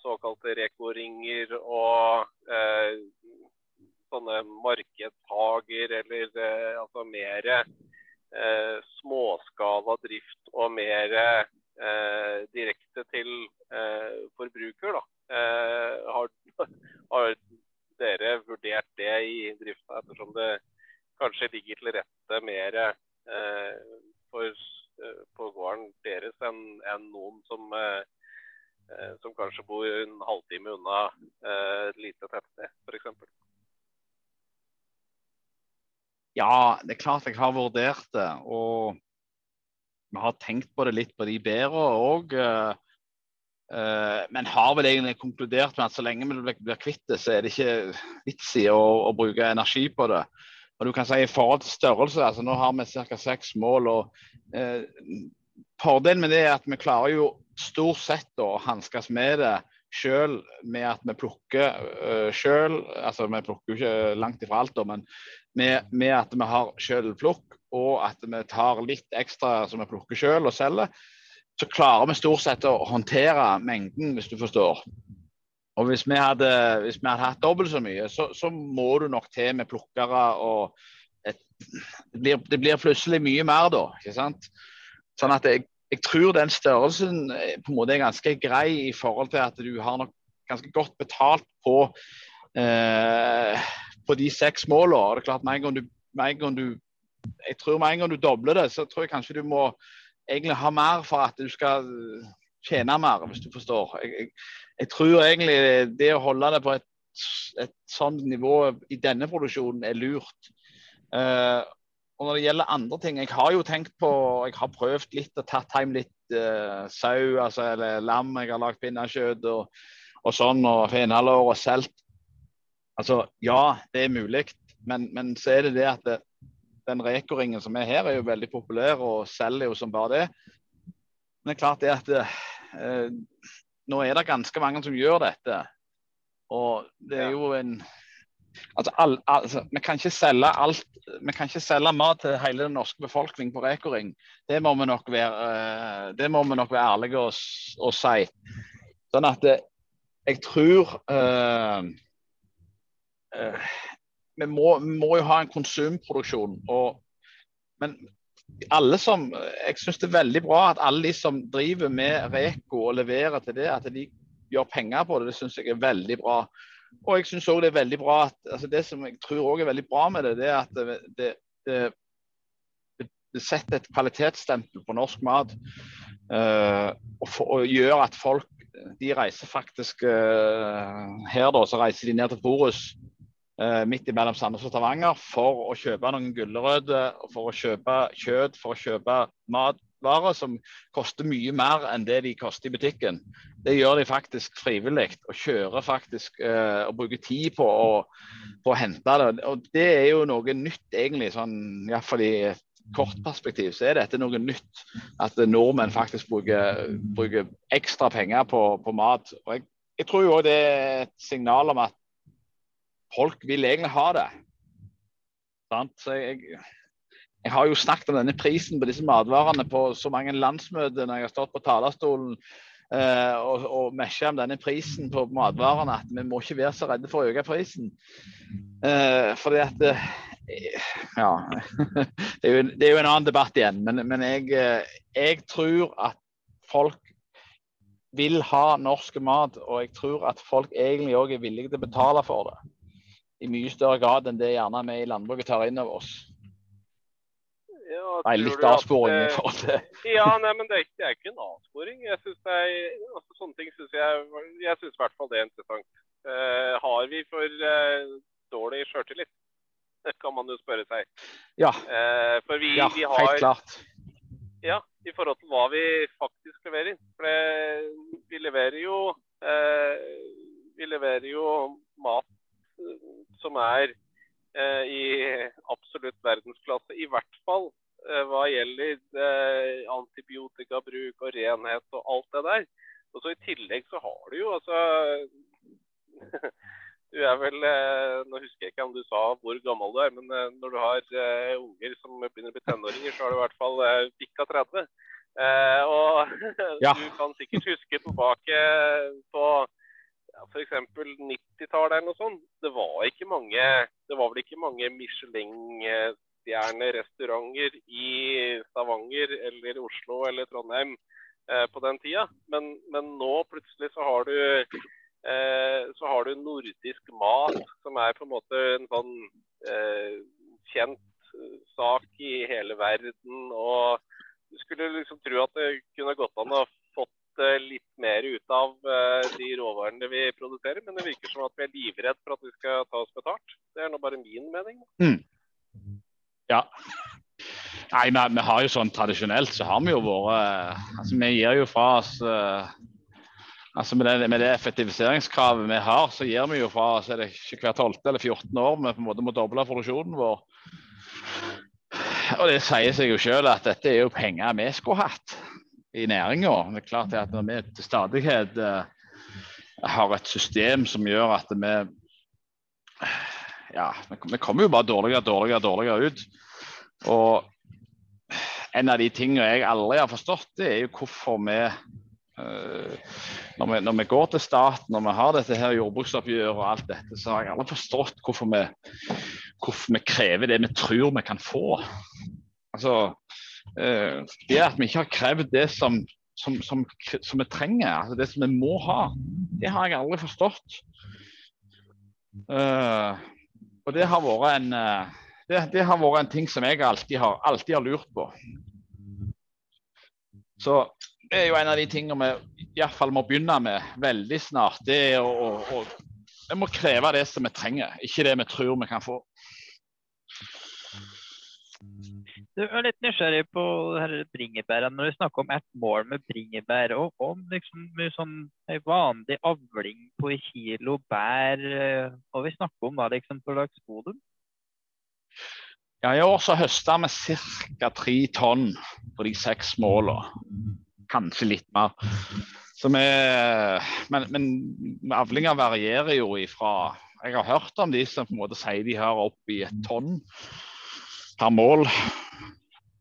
såkalte rekoringer og sånne markedshager eller eh, altså mer eh, småskala drift og mer eh, direkte til eh, forbruker. Da. Eh, har, har, dere vurdert det i drifta, ettersom det kanskje ligger til rette mer eh, for, på gården deres enn en noen som som kanskje bor en halvtime unna et lite tettsted, f.eks. Ja, det er klart jeg har vurdert det. Og vi har tenkt på det litt på de bedre òg. Men har vel egentlig konkludert med at så lenge vi blir kvitt det, så er det ikke vits i å, å, bruke energi på det. Og du kan si I forhold til størrelse, altså nå har vi ca. seks mål. og eh, Fordelen med det er at vi klarer jo stort sett å hanskes med det sjøl med at vi plukker uh, sjøl. Altså, vi plukker jo ikke langt ifra alt, da, men med, med at vi har sjølplukk og at vi tar litt ekstra som vi plukker sjøl og selger, så klarer vi stort sett å håndtere mengden, hvis du forstår. Og hvis vi hadde, hvis vi hadde hatt dobbelt så mye, så, så, må du nok til med plukkere og et, det, blir, det, blir, plutselig mye mer da, ikke sant. Sånn at jeg, jeg, tror den størrelsen eh, på en måte er ganske grei i forhold til at du har nok ganske godt betalt på eh, på de seks målene. Det er klart, med en gang du, med en gang du jeg tror med en gang du dobler det, så tror jeg kanskje du må egentlig ha mer for at du skal tjene mer, hvis du forstår. Jeg, jeg, jeg tror egentlig det å holde det på et, et sånt nivå i denne produksjonen er lurt. Uh, og når det gjelder andre ting, jeg har jo tenkt på Jeg har prøvd litt og tatt hjem litt uh, sau altså, eller lam. Jeg har lagd pinnekjøtt og, og sånn, og fenalår og selt. Altså, ja, det er mulig, men, men, så er det det at det, den rekoringen som er her, er jo veldig populær og selger jo som bare det. Men det er klart det at eh, nå er det ganske mange som gjør dette. Og det er jo en Altså, all, altså, vi kan ikke selge alt Vi kan ikke selge mat til hele den norske befolkning på rekoring. Det må vi nok være, eh, det må vi nok være ærlige og, og si. Sånn at det, jeg tror uh, uh, vi, må, vi, må, jo ha en konsumproduksjon. Og, men alle som, jeg syns det er veldig bra at alle de som driver med Reko og leverer til det, at de gjør penger på det. Det syns jeg er veldig bra. Og jeg syns òg det er veldig bra at altså Det som jeg tror òg er veldig bra med det, det er at det, det, det, det setter et kvalitetsstempel på norsk mat. Uh, og, for, og, gjør at folk de reiser faktisk uh, Her da, så reiser de ned til Forus midt mellom Sandnes og Stavanger for å kjøpe noen gulrøtter, for å kjøpe kjøtt, for å kjøpe matvarer som koster mye mer enn det de koster i butikken. Det gjør de faktisk frivillig, og kjører faktisk eh, og bruker tid på å, på å, hente det. Og Det er jo noe nytt, egentlig, sånn, iallfall i et kort perspektiv, så er dette noe nytt. At nordmenn faktisk bruker, bruker ekstra penger på, på mat. Og jeg, jeg tror jo det er et signal om at folk vil egentlig ha det. Så jeg, jeg, har jo snakket om denne prisen på disse matvarene på så mange landsmøter når jeg har stått på talerstolen eh, og, og mesja om denne prisen på matvarene, at vi må ikke være så redde for å øke prisen. Eh, fordi at eh, Ja. Det er, jo, det er, jo, en annen debatt igjen. Men, men jeg, eh, jeg tror at folk vil ha norsk mat, og jeg tror at folk egentlig òg er villige til å betale for det i mye større grad enn det gjerne vi i landbruket tar inn over oss. Ja, nei, litt avsporing i forhold til Ja, nei, men det er, ikke, det er ikke en avsporing. Jeg synes det er, altså, Sånne ting syns jeg Jeg synes i hvert fall det er interessant. Uh, har vi for uh, dårlig sjøltillit? Det kan man jo spørre seg. Ja, uh, for vi, ja vi har, helt klart. Ja, i forhold til hva vi faktisk leverer. For det, vi leverer jo Vi leverer jo mat som er eh, i absolutt verdensklasse. I hvert fall eh, hva gjelder eh, antibiotikabruk og renhet og alt det der. Og så I tillegg så har du jo altså Du er vel Nå husker jeg ikke om du sa hvor gammel du er, men når du har unger som begynner å bli tenåringer, så har du i hvert fall bikka 30. og ja. du kan sikkert huske tilbake på f.eks. 90-tallet eller noe sånt. Det var ikke mange Det var vel ikke mange Michelin-stjernerestauranter i Stavanger eller Oslo eller Trondheim eh, på den tida. Men, men, nå plutselig så har du eh, så har du nordisk mat, som er på en måte en sånn eh, kjent sak i hele verden. og du skulle liksom tro at det kunne gått an å Eh, litt mer ut av eh, de råvarene vi produserer. Men det virker som at vi er livredd for at vi skal ta oss betalt. Det er nå bare min mening. Mm. Ja. Nei, vi, vi, har jo sånn tradisjonelt så har vi jo vært eh, altså Vi gir jo fra oss altså med det, med det, effektiviseringskravet vi har, så gir vi jo fra oss er det ikke hver 12. eller 14. år vi på en måte må doble produksjonen vår. Og det sier seg jo sjøl at dette er jo penger vi skulle hatt i næringa. Det er klart at når vi til stadighet uh, har et system som gjør at vi ja, vi kommer jo bare dårligere dårligere, dårligere ut. Og en av de tingene jeg aldri har forstått, det er jo hvorfor vi uh, når, vi når vi, går til staten, når vi har dette her jordbruksoppgjøret og alt dette, så har jeg aldri forstått hvorfor vi, hvorfor vi krever det vi tror vi kan få. Altså, Eh, det at vi ikke har krevd det som, som, som, som, vi trenger, altså det som vi må ha, det har jeg aldri forstått. Uh, og det har vært en uh, det, det, har vært en ting som jeg alltid har, alltid har lurt på. Så det er jo en av de tingene vi iallfall må begynne med veldig snart. Det er å, å, å, Vi må kreve det som vi trenger, ikke det vi tror vi kan få. Du er litt nysgjerrig på bringebærene. Når vi snakker om ett mål med bringebær, og om liksom sånn vanlig avling på kilo bær, eh, og vi snakker om da liksom på slags volum? Ja, I år så høsta vi ca. tre tonn på de seks målene. Kanskje litt mer. Vi, men, men avlinga varierer jo ifra Jeg har hørt om de som på en måte sier de har opp i et tonn per mål.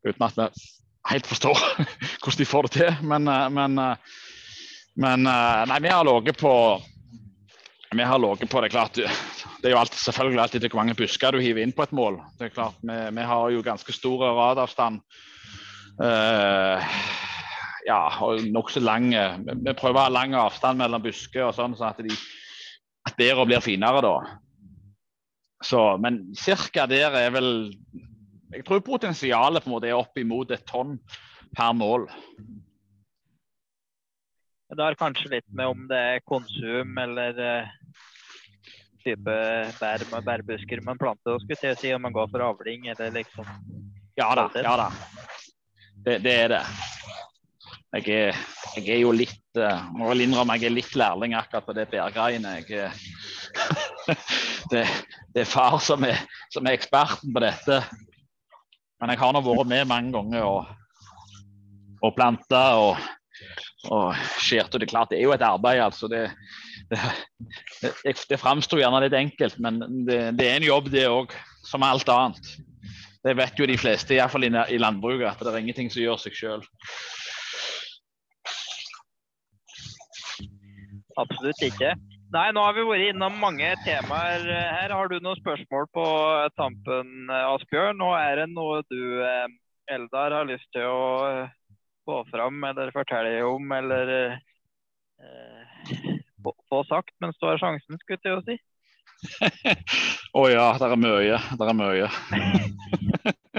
Uten at vi helt forstår hvordan de får det til. Men, eh, men, eh, men eh, nei, vi har ligget på vi har ligget på det klart, det er jo alltid, selvfølgelig alltid hvor mange busker du hiver inn på et mål. det er klart, Vi, vi har jo ganske stor radavstand. Uh, ja, og nokså lang Vi prøver å ha lang avstand mellom busker og sånn, sånn at, de, at blir finere da. Så, men ca. der er vel jeg tror potensialet på en måte er opp imot et tonn per mål. Det har kanskje litt med om det er konsum eller uh, type bær med bærbusker man planter, og skulle til å si om man går for avling eller liksom Ja da. ja da. Det, det er det. Jeg er, jeg er, jo litt uh, må vel innrømme jeg er litt lærling akkurat på det bærgreiene. Jeg, det, det, er far som er, som er eksperten på dette. Men jeg har nå vært med mange ganger og, og planta og, og skjært. Og det er klart, det er jo et arbeid, altså. Det, det, det, det framstår gjerne litt enkelt, men det, det er en jobb, det òg. Som alt annet. Det vet jo de fleste, iallfall i, i landbruket, at det er ingenting som gjør seg sjøl. Absolutt ikke. Nei, nå har vi vært innom mange temaer her. Har du noen spørsmål på tampen, Asbjørn? Nå er det noe du, eh, Eldar, har lyst til å eh, få fram eller fortelle om, eller eh, få sagt mens du har sjansen, skulle jeg si? Å oh ja, det er mye. Det er mye.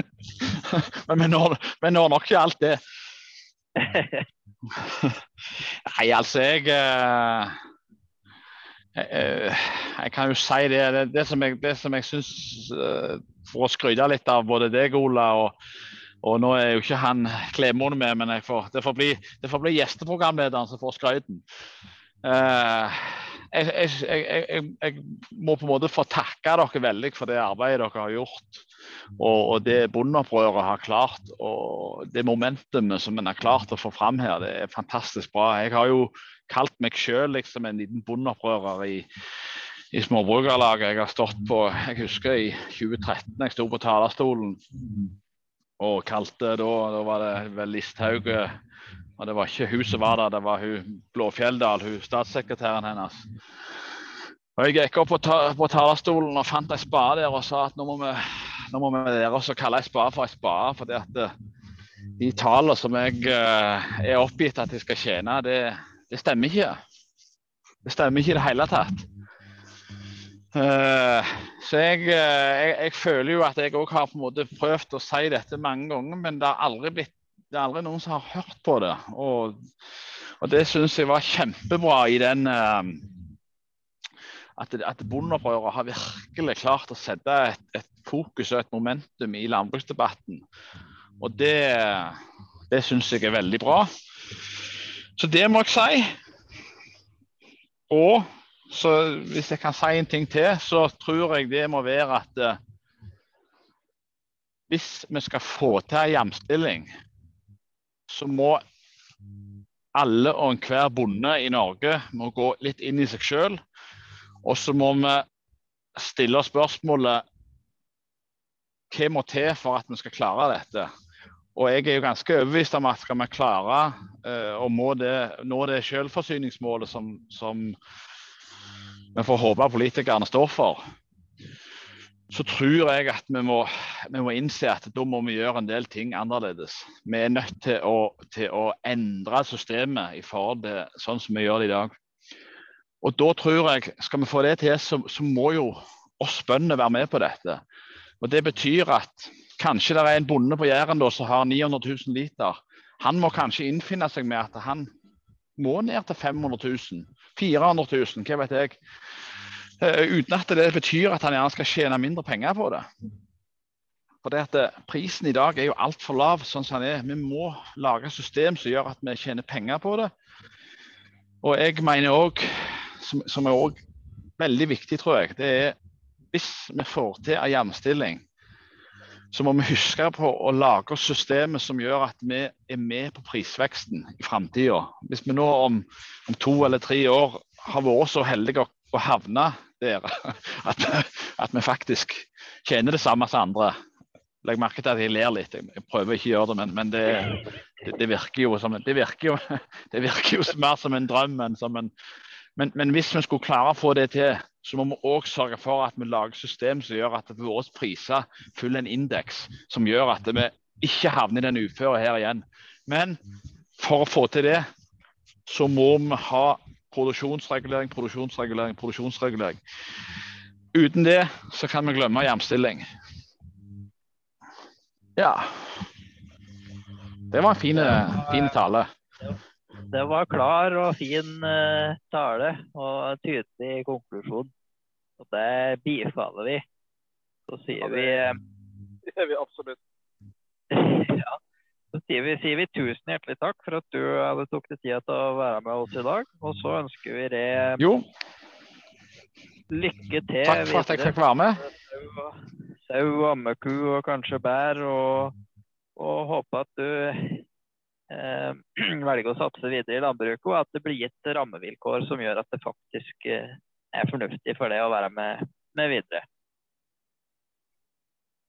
Men vi når, vi når nok ikke alt det. Nei, altså jeg eh Eh, jeg kan jo si det, det, det som jeg, det som jeg syns eh, For å skryte litt av både deg, Ola, og, og nå er jo ikke han Klemoen med, men får, det, får bli, det får bli gjesteprogramlederen som får skryten. Uh, jeg, jeg, jeg, må på en måte få takke dere veldig for det arbeidet dere har gjort. Og, og det bondeopprøret har klart, og det momentumet som en har klart å få fram her, det er fantastisk bra. Jeg har jo kalt meg sjøl liksom en liten bondeopprører i, i Småbrukerlaget. Jeg har stått på Jeg husker i 2013 jeg sto på talerstolen og kalte da Da var det vel Listhaug Og det var ikke hun som var der, det var hun Blåfjelldal, hun statssekretæren hennes. Og Jeg gikk opp på, ta på talerstolen og fant ei spade der og sa at nå må vi, nå må vi lære oss å kalle ei spade for ei spade. fordi at de tallene som jeg uh, er oppgitt at jeg skal tjene, det, det, stemmer ikke. Det stemmer ikke i det hele tatt. Uh, så jeg, uh, jeg, jeg, føler jo at jeg òg har på en måte prøvd å si dette mange ganger, men det har aldri, blitt, det er aldri noen som har hørt på det. Og, og det syns jeg var kjempebra i den at, at bondeopprøret har virkelig klart å sette et, et, fokus og et momentum i landbruksdebatten. Og det, det syns jeg er veldig bra. Så det må jeg si. Og så hvis jeg kan si en ting til, så tror jeg det må være at uh, hvis vi skal få til en jamstilling, så må alle og enhver bonde i Norge må gå litt inn i seg sjøl og så må vi stille spørsmålet hva må til for at vi skal klare dette? Og jeg er jo ganske overbevist om at skal vi klare uh, å nå det selvforsyningsmålet som, som vi får håpe politikerne står for, så tror jeg at vi må, vi må, innse at da må vi gjøre en del ting annerledes. Vi er nødt til å, til å endre systemet i forhold til sånn som vi gjør det i dag. Og da tror jeg, Skal vi få det til, så, så må jo oss bøndene være med på dette. Og Det betyr at kanskje det er en bonde på Jæren som har 900 000 liter. Han må kanskje innfinne seg med at han må ned til 500 000, 400 000, hva vet jeg. Uh, uten at det betyr at han gjerne skal tjene mindre penger på det. For det at eh, Prisen i dag er jo altfor lav sånn som den er. Vi må lage et system som gjør at vi tjener penger på det. Og jeg mener òg som, som er òg veldig viktig, tror jeg, det er hvis vi får til en jamstilling, så må vi huske på å lage systemet som gjør at vi er med på prisveksten i framtida. Hvis vi nå om, om, to eller tre år har vært så heldige å, havne der at, at, vi faktisk tjener det samme som andre. Legg merke til at jeg ler litt. Jeg prøver ikke å gjøre det, men, men det, det, det, virker jo som, det, virker jo, det virker jo mer som en drøm enn som en, men, men, hvis vi skulle klare å få det til, så må vi òg sørge for at vi lager system som gjør at våre priser følger en indeks som gjør at vi ikke havner i den uføre her igjen. Men for å få til det, så må vi ha produksjonsregulering, produksjonsregulering, produksjonsregulering. Uten det så kan vi glemme jamstilling. Ja. Det var en fin, fin tale det var klar og fin uh, tale og tydelig konklusjon. Og det bifaller vi. Så sier ja, det, vi uh, Det gjør vi absolutt. ja. Så sier vi, sier vi, tusen hjertelig takk for at du hadde tok deg tida til å være med oss i dag. Og så ønsker vi deg jo. lykke til Takk for at jeg fikk være med. Sau, ammeku og kanskje bær. Og, og håper at du eh, velger å satse videre i landbruket, og at det blir gitt rammevilkår som gjør at det faktisk eh, er fornuftig for det å være med, med videre.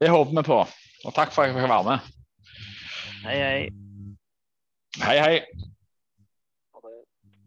Det håper vi på. Og takk for at jeg fikk være med. Hei, hei. Hei, hei.